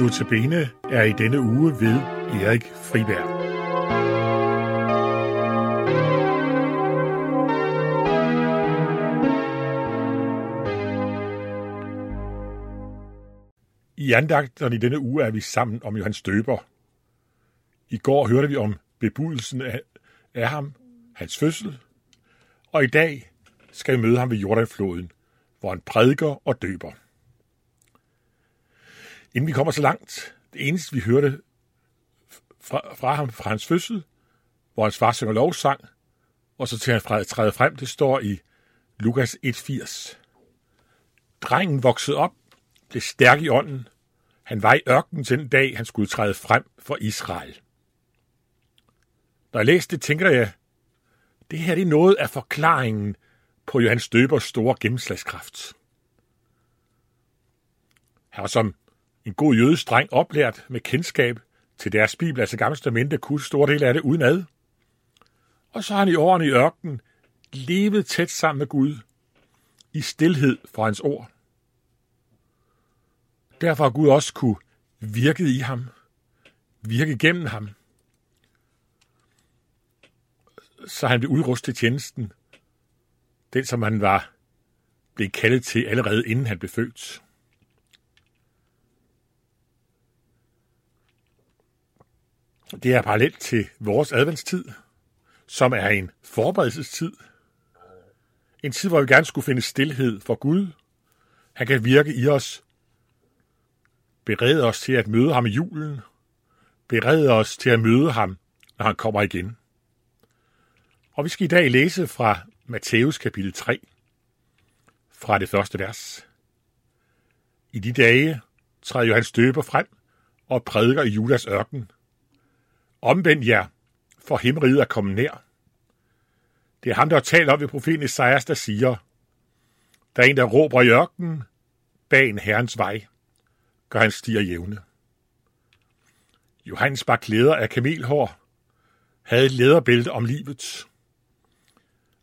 Notabene er i denne uge ved Erik Friberg. I andagterne i denne uge er vi sammen om Johannes Døber. I går hørte vi om bebudelsen af, af ham, hans fødsel, og i dag skal vi møde ham ved Jordanfloden, hvor han prædiker og døber. Inden vi kommer så langt, det eneste vi hørte fra, fra ham fra hans fødsel, hvor hans far synger lovsang, og så til han træder frem, det står i Lukas 1.80. Drengen voksede op, blev stærk i ånden. Han var i ørkenen den dag, han skulle træde frem for Israel. Når jeg læste det, tænker jeg, det her det er noget af forklaringen på Johannes Døbers store gennemslagskraft. Han var som en god jødisk dreng oplært med kendskab til deres bibel, altså gamle testamente, kunne stor del af det udenad. Og så har han i årene i ørkenen levet tæt sammen med Gud, i stillhed for hans ord. Derfor har Gud også kunne virke i ham, virke gennem ham, så han blev udrustet til tjenesten, den som han var blev kaldet til allerede inden han blev født. Det er parallelt til vores adventstid, som er en forberedelsestid. En tid, hvor vi gerne skulle finde stillhed for Gud. Han kan virke i os, berede os til at møde ham i julen, berede os til at møde ham, når han kommer igen. Og vi skal i dag læse fra Matthæus kapitel 3, fra det første vers. I de dage træder Johannes døber frem og prædiker i Judas ørken. Omvend jer, for himmeriget er kommet nær. Det er ham, der taler om ved profeten Esajas, der siger, der er en, der råber i ørkenen, bag en herrens vej, gør han stier jævne. Johannes bar klæder af kamelhår, havde et læderbælte om livet,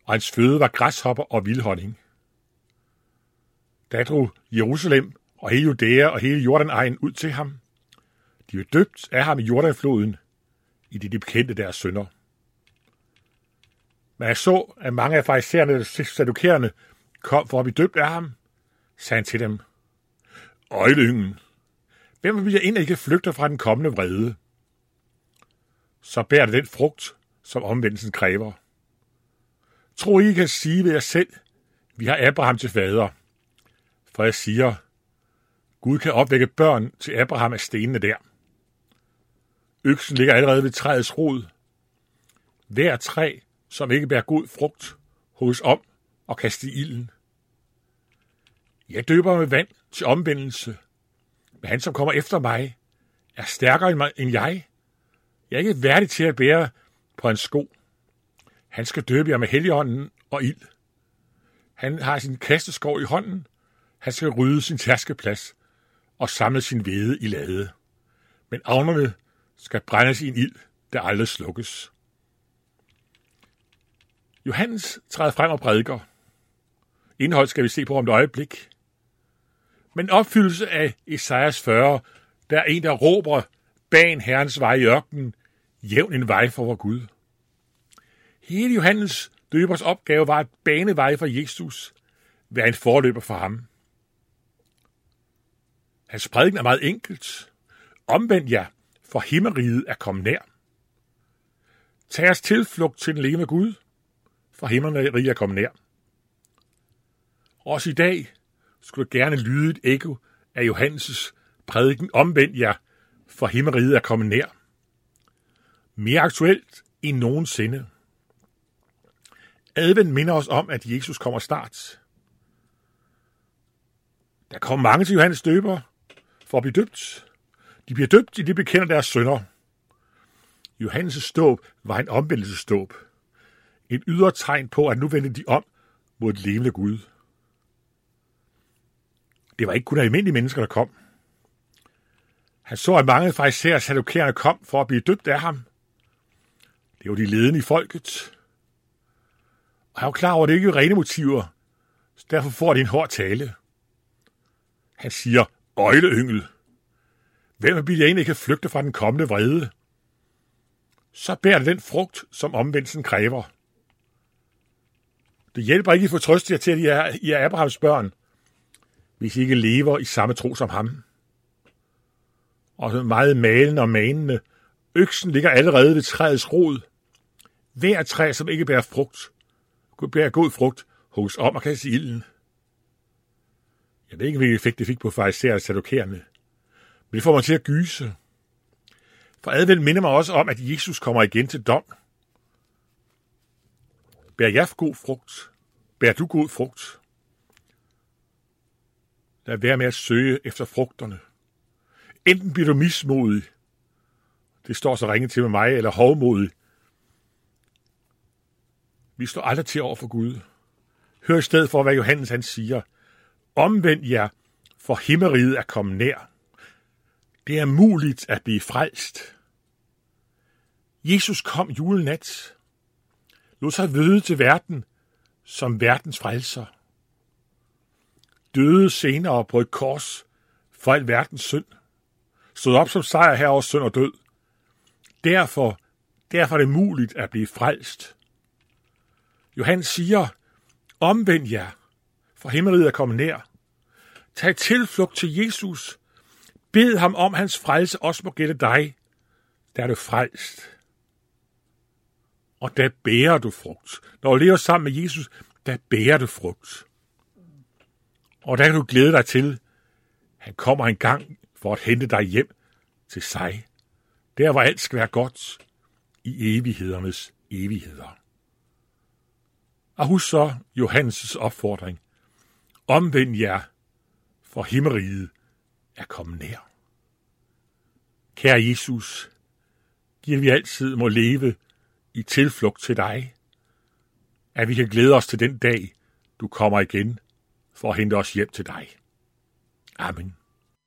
og hans føde var græshopper og vildhonning. Da drog Jerusalem og hele Judæa og hele Jordanegn ud til ham. De blev døbt af ham i Jordanfloden, i det de bekendte deres sønder. Men jeg så, at mange af farisæerne og sadukærerne kom for at blive døbt af ham, sagde han til dem. Øjlyngen, hvem vil jeg ind ikke flygter fra den kommende vrede? Så bærer det den frugt, som omvendelsen kræver. Tro I kan sige ved jer selv, vi har Abraham til fader. For jeg siger, Gud kan opvække børn til Abraham af stenene der. Øksen ligger allerede ved træets rod. Hver træ, som ikke bærer god frugt, hos om og kaste i ilden. Jeg døber med vand til omvendelse, men han, som kommer efter mig, er stærkere end jeg. Jeg er ikke værdig til at bære på en sko. Han skal døbe jer med helligånden og ild. Han har sin kasteskov i hånden. Han skal rydde sin tærskeplads og samle sin hvede i lade. Men avnerne skal brændes i en ild, der aldrig slukkes. Johannes træder frem og prædiker. Indhold skal vi se på om et øjeblik. Men opfyldelse af Esajas 40, der er en, der råber ban herrens vej i ørkenen, jævn en vej for vor Gud. Hele Johannes døbers opgave var at bane vej for Jesus, være en forløber for ham. Hans prædiken er meget enkelt. Omvend jer, for himmeriget er kommet nær. Tag os tilflugt til den levende Gud, for himmeriget er kommet nær. Også i dag skulle gerne lyde et ekko af Johannes' prædiken Omvend jer, for himmeriget er kommet nær. Mere aktuelt end nogensinde. Advent minder os om, at Jesus kommer snart. Der kommer mange til Johannes døber for at blive døbt. De bliver døbt i de bekender deres sønder. Johannes' ståb var en omvendelsesståb. Et ydre tegn på, at nu vendte de om mod et levende Gud. Det var ikke kun almindelige mennesker, der kom. Han så, at mange fra især kom for at blive døbt af ham. Det var de ledende i folket. Og han er jo klar over, at det ikke er rene motiver, så derfor får det en hård tale. Han siger, øjleyngel, hvem vil jeg ikke kan flygte fra den kommende vrede? Så bærer det den frugt, som omvendelsen kræver. Det hjælper ikke at få trøst jer til, at I er, I er Abrahams børn, hvis I ikke lever i samme tro som ham. Og så meget malende og manende. Øksen ligger allerede ved træets rod. Hver træ, som ikke bærer frugt, bærer god frugt, hos om og kaste ilden. Jeg ved ikke, hvilken effekt det fik på farisæer og sadokærerne, men det får mig til at gyse. For advent minder mig også om, at Jesus kommer igen til dom. Bær jeg god frugt? Bær du god frugt? Lad være med at søge efter frugterne. Enten bliver du mismodig, det står så ringe til med mig, eller hovmodig. Vi står aldrig til over for Gud. Hør i stedet for, hvad Johannes han siger. Omvend jer, for himmeriget er kommet nær. Det er muligt at blive frelst. Jesus kom julenat. Lod sig vøde til verden som verdens frelser. Døde senere på et kors for al verdens synd. Stod op som sejr her over synd og død. Derfor, derfor er det muligt at blive frelst. Johannes siger, omvend jer, for himmeriget er kommet nær. Tag tilflugt til Jesus. Bed ham om, hans frelse også må gætte dig. Der er du frelst. Og der bærer du frugt. Når du lever sammen med Jesus, der bærer du frugt. Og der kan du glæde dig til, han kommer en gang for at hente dig hjem til sig. Der hvor alt skal være godt i evighedernes evigheder. Og husk så Johannes' opfordring. Omvend jer, for himmeriget er kommet nær. Kære Jesus, giv vi altid må leve i tilflugt til dig, at vi kan glæde os til den dag, du kommer igen for at hente os hjem til dig. Amen.